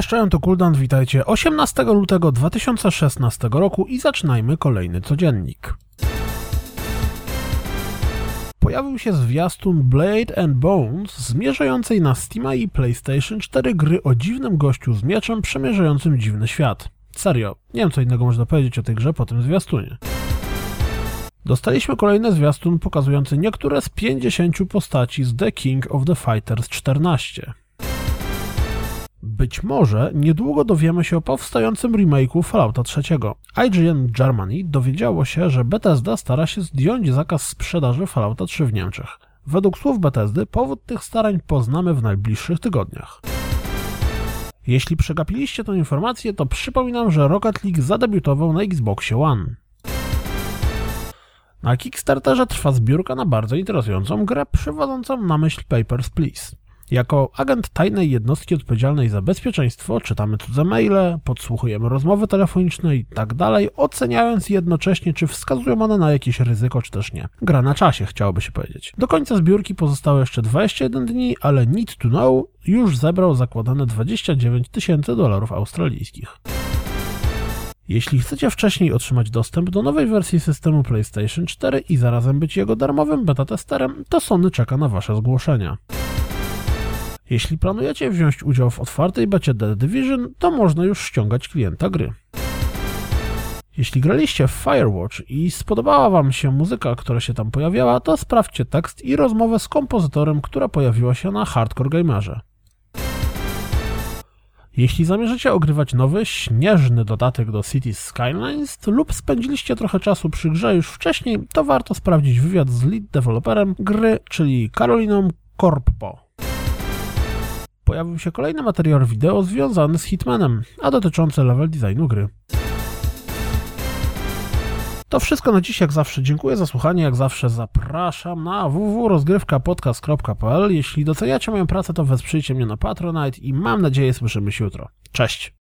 Cześć, to Kuldan, witajcie 18 lutego 2016 roku i zaczynajmy kolejny codziennik. Pojawił się zwiastun Blade and Bones zmierzającej na Steama i PlayStation 4 gry o dziwnym gościu z mieczem przemierzającym dziwny świat. Serio, nie wiem co innego można powiedzieć o tej grze po tym zwiastunie. Dostaliśmy kolejny zwiastun pokazujący niektóre z 50 postaci z The King of the Fighters 14. Być może niedługo dowiemy się o powstającym remake'u Fallouta 3. IGN Germany dowiedziało się, że Bethesda stara się zdjąć zakaz sprzedaży Fallouta 3 w Niemczech. Według słów Bethesdy powód tych starań poznamy w najbliższych tygodniach. Jeśli przegapiliście tę informację, to przypominam, że Rocket League zadebiutował na Xboxie One. Na Kickstarterze trwa zbiórka na bardzo interesującą grę przywodzącą na myśl Papers, Please. Jako agent tajnej jednostki odpowiedzialnej za bezpieczeństwo czytamy cudze maile, podsłuchujemy rozmowy telefoniczne i tak dalej, oceniając jednocześnie, czy wskazują one na jakieś ryzyko, czy też nie. Gra na czasie, chciałoby się powiedzieć. Do końca zbiórki pozostało jeszcze 21 dni, ale Need to Know już zebrał zakładane 29 tysięcy dolarów australijskich. Jeśli chcecie wcześniej otrzymać dostęp do nowej wersji systemu PlayStation 4 i zarazem być jego darmowym beta testerem, to Sony czeka na Wasze zgłoszenia. Jeśli planujecie wziąć udział w otwartej becie The Division, to można już ściągać klienta gry. Jeśli graliście w Firewatch i spodobała Wam się muzyka, która się tam pojawiała, to sprawdźcie tekst i rozmowę z kompozytorem, która pojawiła się na Hardcore Gamerze. Jeśli zamierzacie ogrywać nowy, śnieżny dodatek do Cities Skylines lub spędziliście trochę czasu przy grze już wcześniej, to warto sprawdzić wywiad z lead developerem gry, czyli Karoliną Korpo pojawił się kolejny materiał wideo związany z Hitmanem, a dotyczący level designu gry. To wszystko na dziś, jak zawsze. Dziękuję za słuchanie, jak zawsze zapraszam na www.rozgrywkapodcast.pl. Jeśli doceniacie moją pracę, to wesprzyjcie mnie na Patronite i mam nadzieję słyszymy się jutro. Cześć!